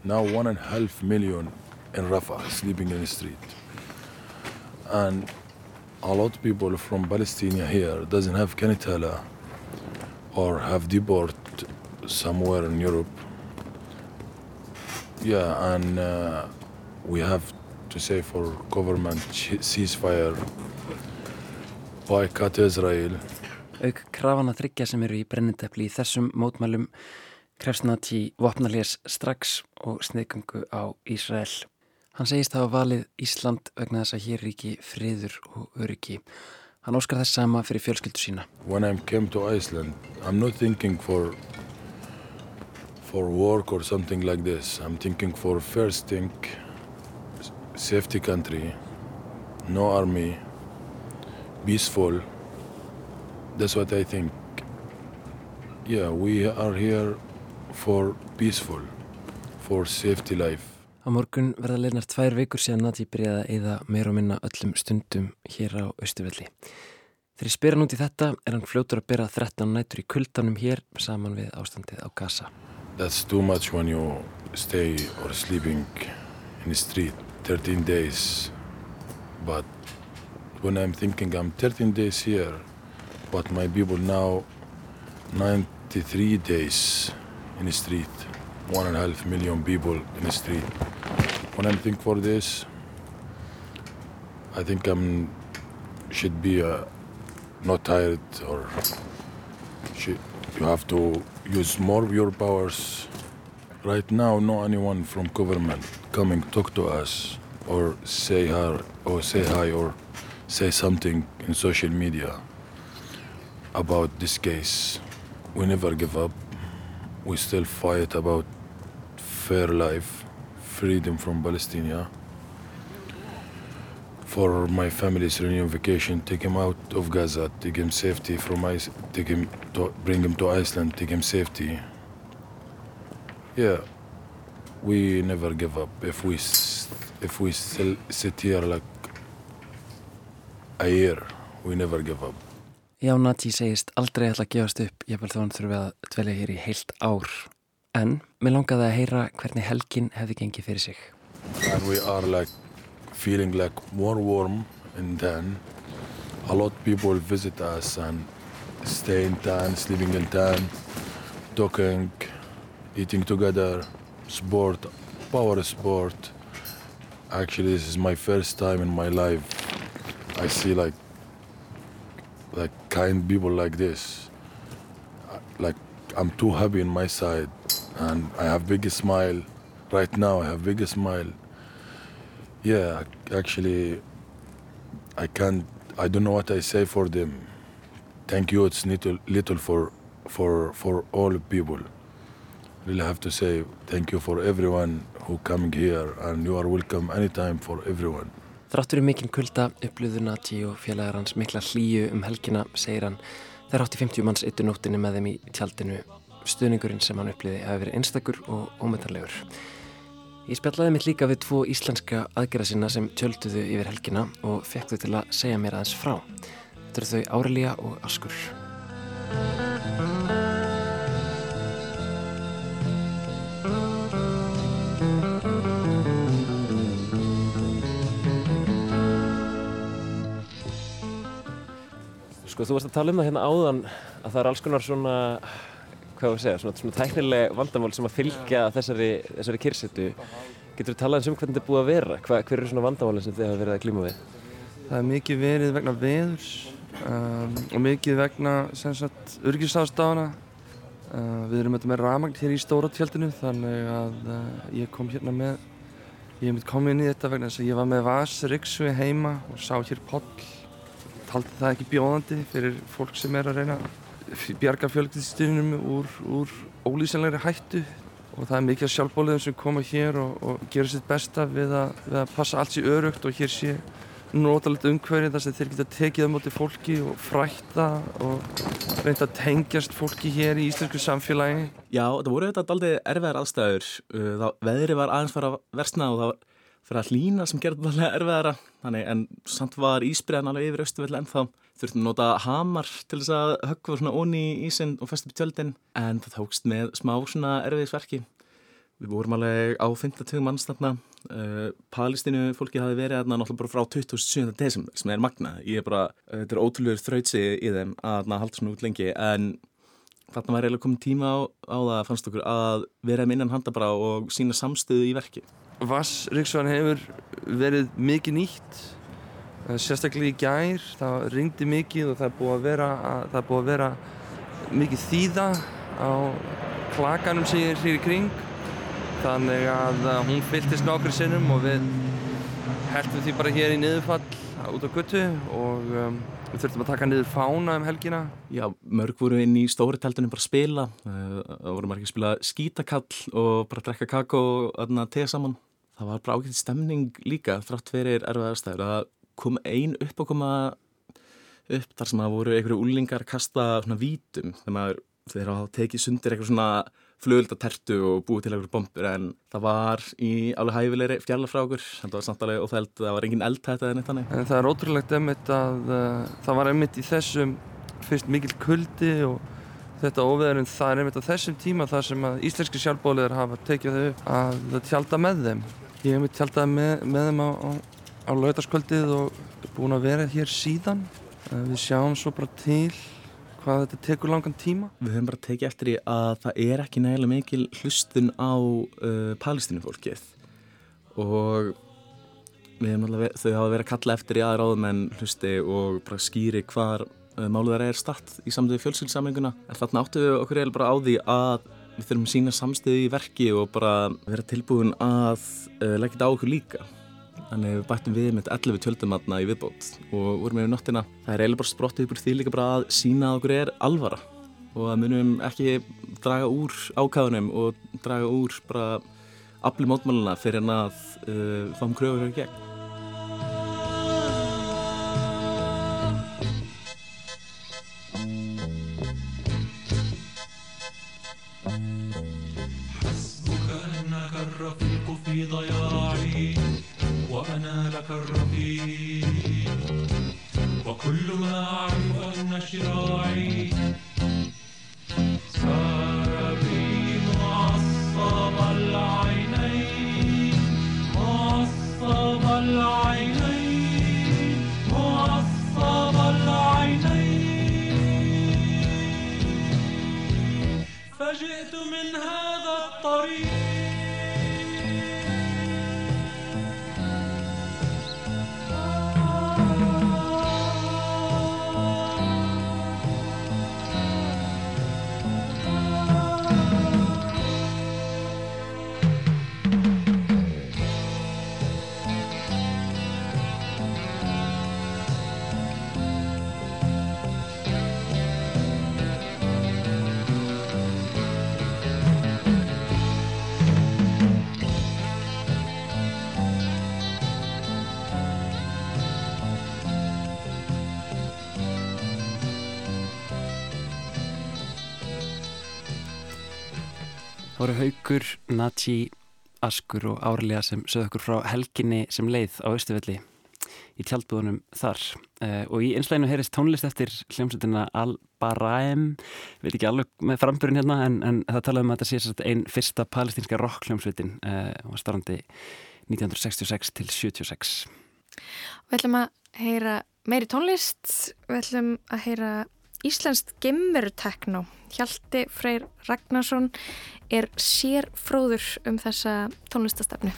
Now one and a half million in Rafah sleeping in the street. And a lot of people from Palestine here doesn't have Kanitala or have deported somewhere in Europe. Yeah, and uh, we have to say for government ceasefire boycott Israel. Auk krafana þryggja sem eru í brennindefli í þessum mótmælum krefst Nati vopnarlegs strax og sniðgangu á Ísrael. Hann segist að hafa valið Ísland vegna þess að hér ríki friður og öryggi. Hann óskar þess sama fyrir fjölskyldu sína. When I came to Iceland, I'm not thinking for for work or something like this. I'm thinking for first thing, safety country, no army, peaceful. that's what I think. Yeah, we are here for peaceful, for safety life. Á morgun verða leinar tvær vikur síðan Nati byrjaði að eða meir og minna öllum stundum hér á Östuvelli. Þegar ég spyr hann út í þetta er hann fljótur að byrja 13 nætur í kuldanum hér saman við ástandið á Gaza. That's too much when you stay or sleeping in the street 13 days. But when I'm thinking I'm 13 days here, but my people now 93 days in the street, one and a half million people in the street. When I think for this, I think I'm should be uh, not tired or should, you have to use more of your powers. Right now, no anyone from government coming talk to us or say hi or say hi or say something in social media about this case. We never give up. We still fight about fair life, freedom from Palestine. For my family's reunion vacation, take him out of Gaza, take him safety from Ice, take him to, bring him to Iceland, take him safety. Yeah, we never give up. If we if we still sit here like a year, we never give up. Já, Nati segist aldrei ætla að gefast upp, ég vel þó hann þurfi að dvelja hér í heilt ár. En mér langaði að heyra hvernig helgin hefði gengið fyrir sig. And we are like feeling like more warm in town. A lot of people visit us and stay in town, sleeping in town, talking, eating together, sport, power sport. Actually, this is my first time in my life. I see like like kind people like this. Like I'm too happy in my side, and I have biggest smile. Right now, I have biggest smile. Yeah, actually, I can't. I don't know what I say for them. Thank you. It's little, little for, for, for all people. Really have to say thank you for everyone who coming here, and you are welcome anytime for everyone. Þráttur í mikinn kulda upplöðu Nati og félagar hans mikla hlýju um helgina, segir hann. Þeir átti 50 manns yttu nóttinni með þeim í tjaldinu. Stuðningurinn sem hann upplöði hafi verið einstakur og ómetanlegur. Ég spjallaði mitt líka við tvo íslenska aðgerða sinna sem tjölduðu yfir helgina og fekk þau til að segja mér aðeins frá. Þetta eru þau Árelia og Askur. Sko þú varst að tala um það hérna áðan að það er alls konar svona, hvað var að segja, svona, svona tæknileg vandamál sem að fylgja þessari, þessari kyrsetu. Getur þú talað um hvernig þetta er búið að vera? Hver eru svona vandamálinn sem þið hafa verið að glíma við? Það er mikið verið vegna veðurs um, og mikið vegna örgistáðstafana. Uh, við erum með ramagn hér í stóra tjaldinu þannig að uh, ég kom hérna með, ég hef mitt komið inn í þetta vegna þess að ég var með vasryggsvi heima og sá hér poll taldi það ekki bjóðandi fyrir fólk sem er að reyna bjarga fjölgtiðstunum úr, úr ólýsanlegri hættu og það er mikið af sjálfbóliðum sem koma hér og, og gera sitt besta við að, við að passa allt sér örugt og hér sé notalegt umhverfið þar sem þeir geta tekið á móti fólki og frætta og reynda að tengjast fólki hér í íslensku samfélagi. Já, það voru þetta aldrei erfiðar aðstæður. Uh, veðri var aðeins fara að versna og það var fyrir að hlýna sem gerði alveg erfiðara. Þannig, en samt var ísbreðan alveg yfir austuvelli ennþá. Þurftum að nota hamar til þess að höggva svona onni í ísinn og festa upp tjöldin. En það tókst með smá svona erfiðisverki. Við vorum alveg á 50 manns þarna uh, Palestínu fólki hafi verið þarna náttúrulega bara frá 27. desember sem er magna, ég er bara, uh, þetta er ótrúlega þrautsi í þeim að halda svona út lengi en þarna var eiginlega komið tíma á, á það fannst okkur að vera með innan handa bara og sína samstöðu í verki Vassriksvan hefur verið mikið nýtt sérstaklega í gær það ringdi mikið og það er búið að vera, að, er búið að vera mikið þýða á klakanum sem ég er hér í kring þannig að hún fylltist nokkur sinnum og við heldum því bara hér í niðurfall út á guttu og um, Við þurftum að taka niður fána um helgina. Já, mörg voru inn í stóri teltunum bara að spila. Það voru margir að spila skítakall og bara drekka kakó og teða saman það var bara ágætt stemning líka þrátt fyrir erfið aðstæður að kom ein upp að koma upp þar sem að voru einhverju úlingar kasta svona vítum þegar hafa tekið sundir eitthvað svona flugöldatertu og búið til einhverju bombur en það var í alveg hæfilegri fjalla frá okkur það var samt alveg óþæld, það var engin eldtætt eða neitt þannig. En það er ótrúlegt emmitt að uh, það var emmitt í þessum fyrst mikil kuldi og þetta óveðurinn það er einmitt á þessum tíma þar sem að íslenski sjálfbóliðar hafa tekið þau að tjálta með þeim. Ég hef mitt tjáltað með, með þeim á, á, á lautarskvöldið og búin að vera hér síðan. Uh, við sjáum svo bara til hvað þetta tekur langan tíma. Við höfum bara tekið eftir í að það er ekki nægilega mikil hlustun á uh, palestinufólkið og alveg, þau hafa verið að kalla eftir í aðráðum en hlusti og bara skýri hvar uh, málu þar er start í samtöðu fjölskyldsaminguna. En þarna áttu við okkur eiginlega bara á því að við þurfum sína samstöðu í verki og bara vera tilbúin að uh, leggja þetta á okkur líka. Þannig við bættum við með 11 tjöldumatna í viðbót og vorum við í nottina. Það er eiginlega bara sprottið upp úr því líka bara að sína að okkur er alvara og að munum ekki draga úr ákæðunum og draga úr bara afli mótmáluna fyrir að uh, fáum kröfur hér gegn. Voru Haugur, Nachi, Askur og Árlega sem sögðu okkur frá helginni sem leið á Östufelli í tjaldbúðunum þar. Uh, og í einsleginu heyrist tónlist eftir hljómsveitina Al-Baraem veit ekki alveg með framburinn hérna en, en það talaðum um að þetta sé einn fyrsta palestinska rock hljómsveitin uh, og var starfandi 1966 til 76 Við ætlum að heyra meiri tónlist við ætlum að heyra Íslandst gemverutekno Hjalti Freyr Ragnarsson er sér fróður um þessa tónlistastefnu.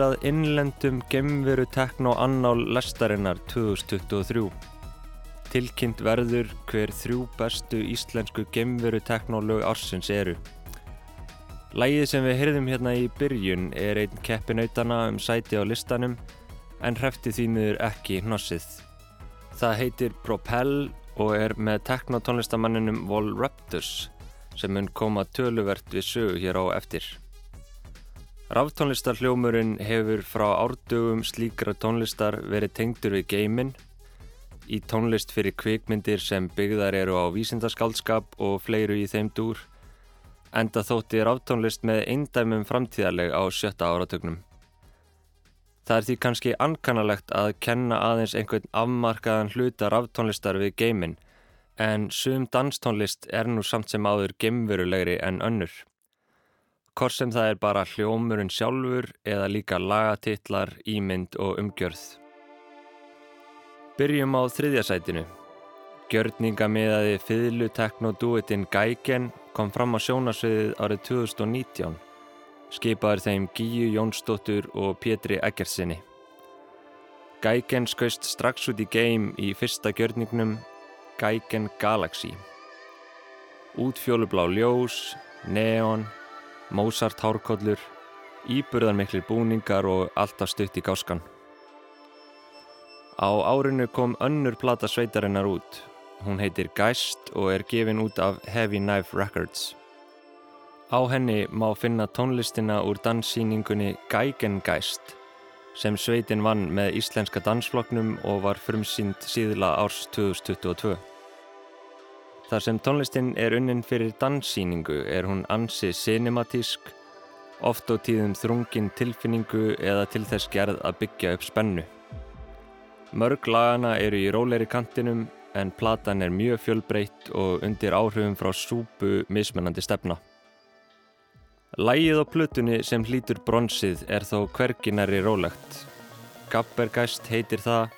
Er að innlendum gemveru tekno annál lestarinnar 2023. Tilkynnt verður hver þrjú bestu íslensku gemveru teknolög ársins eru. Lægið sem við hyrðum hérna í byrjun er einn keppinautana um sæti á listanum en hrefti því miður ekki hnossið. Það heitir Propel og er með teknotónlistamanninum Vol Raptors sem mun koma töluvert við sögu hér á eftir. Ráftónlistarhljómurinn hefur frá árdugum slíkra tónlistar verið tengdur við geiminn í tónlist fyrir kvikmyndir sem byggðar eru á vísindaskaldskap og fleiru í þeim dúr enda þótti ráftónlist með eindæmum framtíðarleg á sjötta áratögnum. Það er því kannski ankannalegt að kenna aðeins einhvern afmarkaðan hluta ráftónlistar við geiminn en sum danstónlist er nú samt sem áður geimverulegri en önnur hvort sem það er bara hljómurinn sjálfur eða líka lagatitlar, ímynd og umgjörð. Byrjum á þriðja sætinu. Gjörningamiðaði fiðlu teknoduettinn Gægen kom fram á sjónasviðið árið 2019. Skipaður þeim Gíu Jónsdóttur og Pétri Eggertsinni. Gægen skaust strax út í geim í fyrsta gjörningnum Gægen Galaxy. Útfjólublá ljós, neon, Mozart hárkollur, íburðarmiklir búningar og alltaf stutt í gáskan. Á árinu kom önnur plata sveitarinnar út. Hún heitir Geist og er gefin út af Heavy Knife Records. Á henni má finna tónlistina úr danssýningunni Geigengeist sem sveitin vann með íslenska dansfloknum og var frumsýnd síðla árs 2022. Þar sem tónlistin er unnin fyrir danssýningu er hún ansi cinematísk, oft á tíðum þrungin tilfinningu eða til þess gerð að byggja upp spennu. Mörg lagana eru í róleiri kantinum en platan er mjög fjölbreytt og undir áhrifum frá súpu mismunandi stefna. Lægið á plutunni sem hlýtur bronsið er þó hverginari rólegt. Gabbergeist heitir það,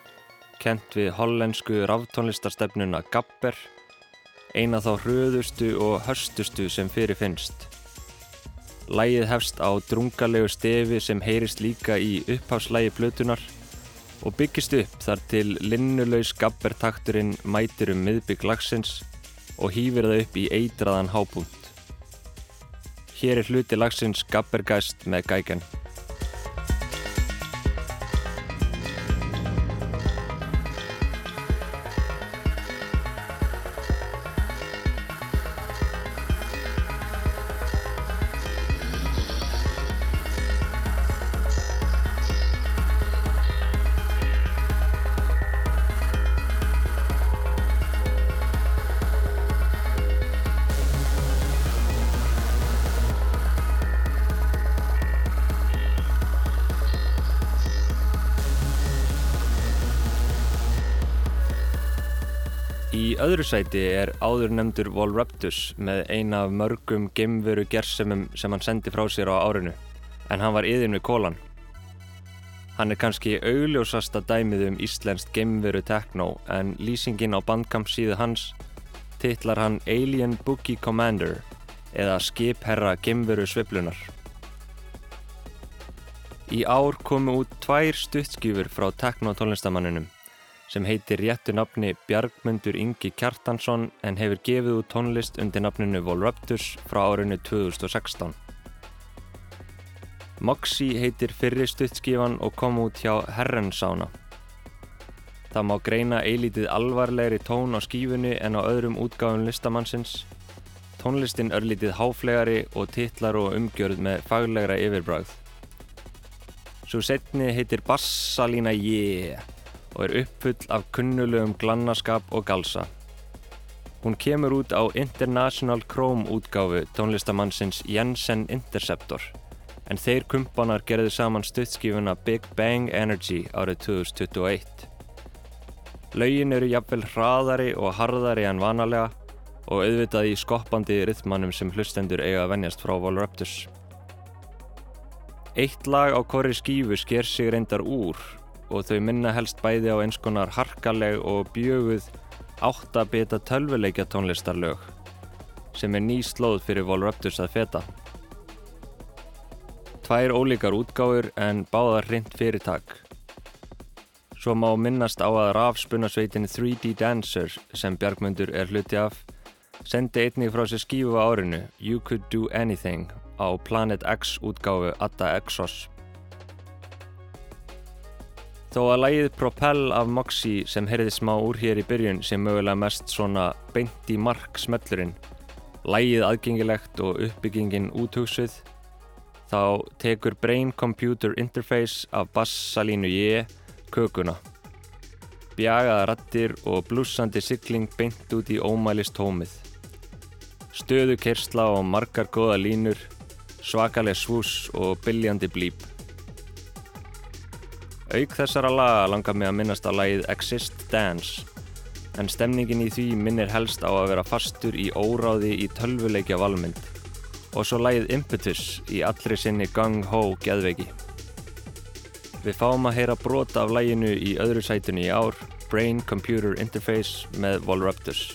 kent við hollensku ráftónlistarstefnuna Gabber, eina þá hröðustu og hörstustu sem fyrir finnst. Lægið hefst á drungalegu stefi sem heyrist líka í uppháslægi plutunar og byggist upp þar til linnulaus gabbertakturinn mætir um miðbygg lagsins og hýfir það upp í eitraðan hábúnt. Hér er hluti lagsins gabbergæst með gæken. Í öðru sæti er áður nefndur Volruptus með eina af mörgum gemveru gersemum sem hann sendi frá sér á árinu, en hann var yðin við kólan. Hann er kannski augljósasta dæmið um íslenskt gemveru tekno en lýsingin á bandkamp síðu hans titlar hann Alien Boogie Commander eða skipherra gemveru sviblunar. Í ár komu út tvær stuttskjúfur frá tekno tónlistamanninum sem heitir réttu nafni Bjargmundur Ingi Kjartansson en hefur gefið út tónlist undir nafninu Volruptus frá árinu 2016. Moxie heitir fyrri stuttskífan og kom út hjá Herrensána. Það má greina eilítið alvarlegri tón á skífunni en á öðrum útgáfum listamannsins. Tónlistin örlítið háflegari og titlar og umgjörð með faglegra yfirbræð. Svo setni heitir Bassalína Jee og er uppfull af kunnulegum glannaskap og galsa. Hún kemur út á International Chrome útgáfu tónlistamannsins Jensen Interceptor en þeir kumpanar gerði saman stuttskífuna Big Bang Energy árið 2021. Laugin eru jafnvel hraðari og harðari en vanalega og auðvitað í skoppandi rithmannum sem hlustendur eiga að venjast frá Volruptus. Eitt lag á korri skífu sker sig reyndar úr og þau minna helst bæði á eins konar harkaleg og bjöguð áttabita tölvuleikja tónlistarlög sem er ný slóð fyrir Volruptus að feta. Tvær ólíkar útgáður en báðar hreint fyrirtak. Svo má minnast á að rafspunasveitin 3D Dancer sem Bjargmundur er hluti af sendi einnig frá sér skífu á árinu You Could Do Anything á Planet X útgáfu Atta Exos. Þó að lægið Propel af Moxie sem heyrði smá úr hér í byrjun sem mögulega mest svona beint í mark smellurinn, lægið aðgengilegt og uppbyggingin úthugsuð, þá tekur Brain Computer Interface af bassalínu J kökuna. Bjagaða rattir og blúsandi sigling beint út í ómælist tómið. Stöðu kersla og margar goða línur, svakalega svús og biljandi blíp. Auk þessara laga langar mig að minnast á lagið Exist Dance en stemningin í því minnir helst á að vera fastur í óráði í tölvuleikja valmynd og svo lagið Impetus í allri sinni Gung Ho geðveiki. Við fáum að heyra brota af laginu í öðru sætunni í ár Brain Computer Interface með Volruptors.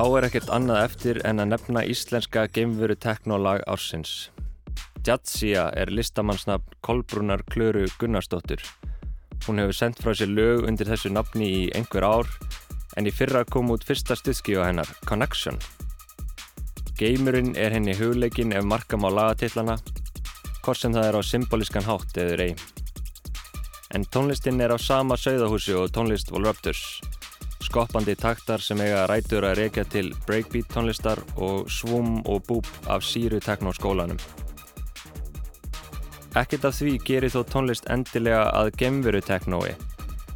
Þá er ekkert annað eftir en að nefna íslenska geimveru teknólag ársins. Jadzia er listamannsnafn Kolbrúnar Klöru Gunnarsdóttur. Hún hefur sendt frá sér lög undir þessu nafni í einhver ár en í fyrra kom út fyrsta stuðskíu á hennar, Connection. Geimurinn er henni hugleikin ef markam á lagatillana, hvort sem það er á symbolískan hátt eður ei. En tónlistinn er á sama sögðahúsi og tónlist Volruptors skoppandi taktar sem eiga rætur að reykja til breakbeat tónlistar og svum og búp af síru teknóskólanum. Ekkert af því gerir þó tónlist endilega að gemveru teknói,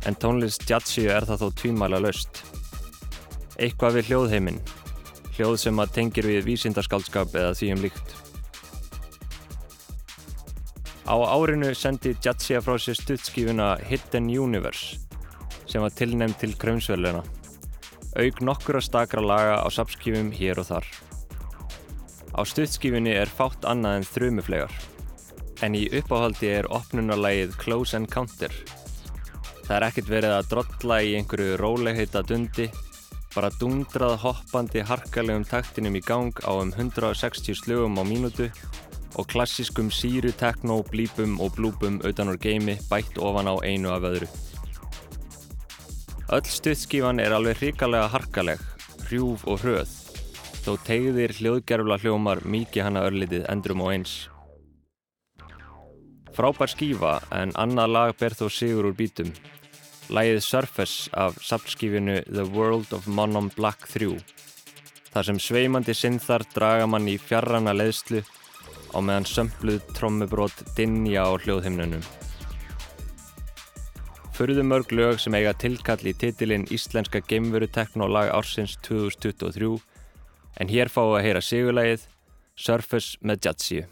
en tónlist jazzíu er það þó tvímæla löst. Eitthvað við hljóðheiminn, hljóð sem að tengir við vísindarskaldskap eða því um líkt. Á árinu sendi Jazzia frá sér stuttskífuna Hidden Universe sem var tilnæmt til krömsveluna, auk nokkura stakra laga á sapskífum hér og þar. Á stuttskífunni er fátt annað en þrjumuflegar, en í uppáhaldi er opnunarlægið Close Encounter. Það er ekkert verið að drolla í einhverju rólegheita dundi, bara dundrað hoppandi harkalegum taktinum í gang á um 160 slugum á mínútu og klassiskum síru, tekno, blípum og blúpum utan úr geimi bætt ofan á einu af öðru. Öll stuðskífan er alveg hrikalega harkaleg, hrjúf og hröð, þó tegðir hljóðgerfla hljómar mikið hana örlitið endrum og eins. Frábær skífa en annað lag ber þó sigur úr bítum. Lægið Surface af sapskífinu The World of Monom Black 3. Þar sem sveimandi synþar draga mann í fjarrana leðslu og meðan sömpluð trommubrót dinja á hljóðhimnunum förðumörg lög sem eiga tilkall í titilinn Íslenska geimveru teknólag ársins 2023 en hér við að heyra sigurlægið Surface með Jatsíu.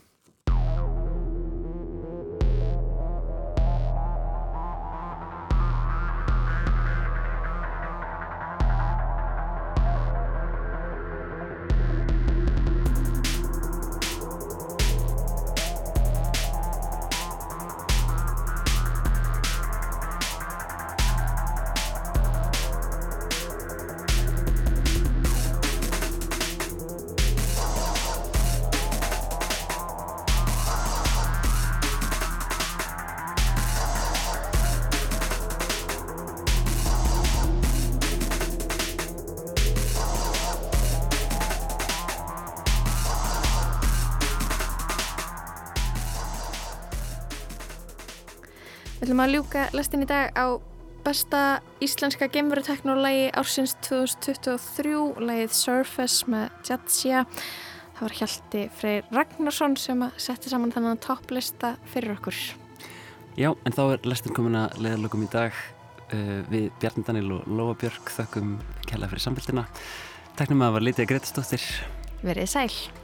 Við ætlum að ljúka lestin í dag á besta íslenska geimveruteknolagi ársins 2023, lagið Surface með Jadzia. Það var Hjalti Freyr Ragnarsson sem setti saman þannig topplista fyrir okkur. Já, en þá er lestin komin að leiðalögum í dag uh, við Bjarni Daniel og Lóa Björg þökkum kella fyrir samfélgina. Takk um að var litið að Gretastóttir. Verið sæl.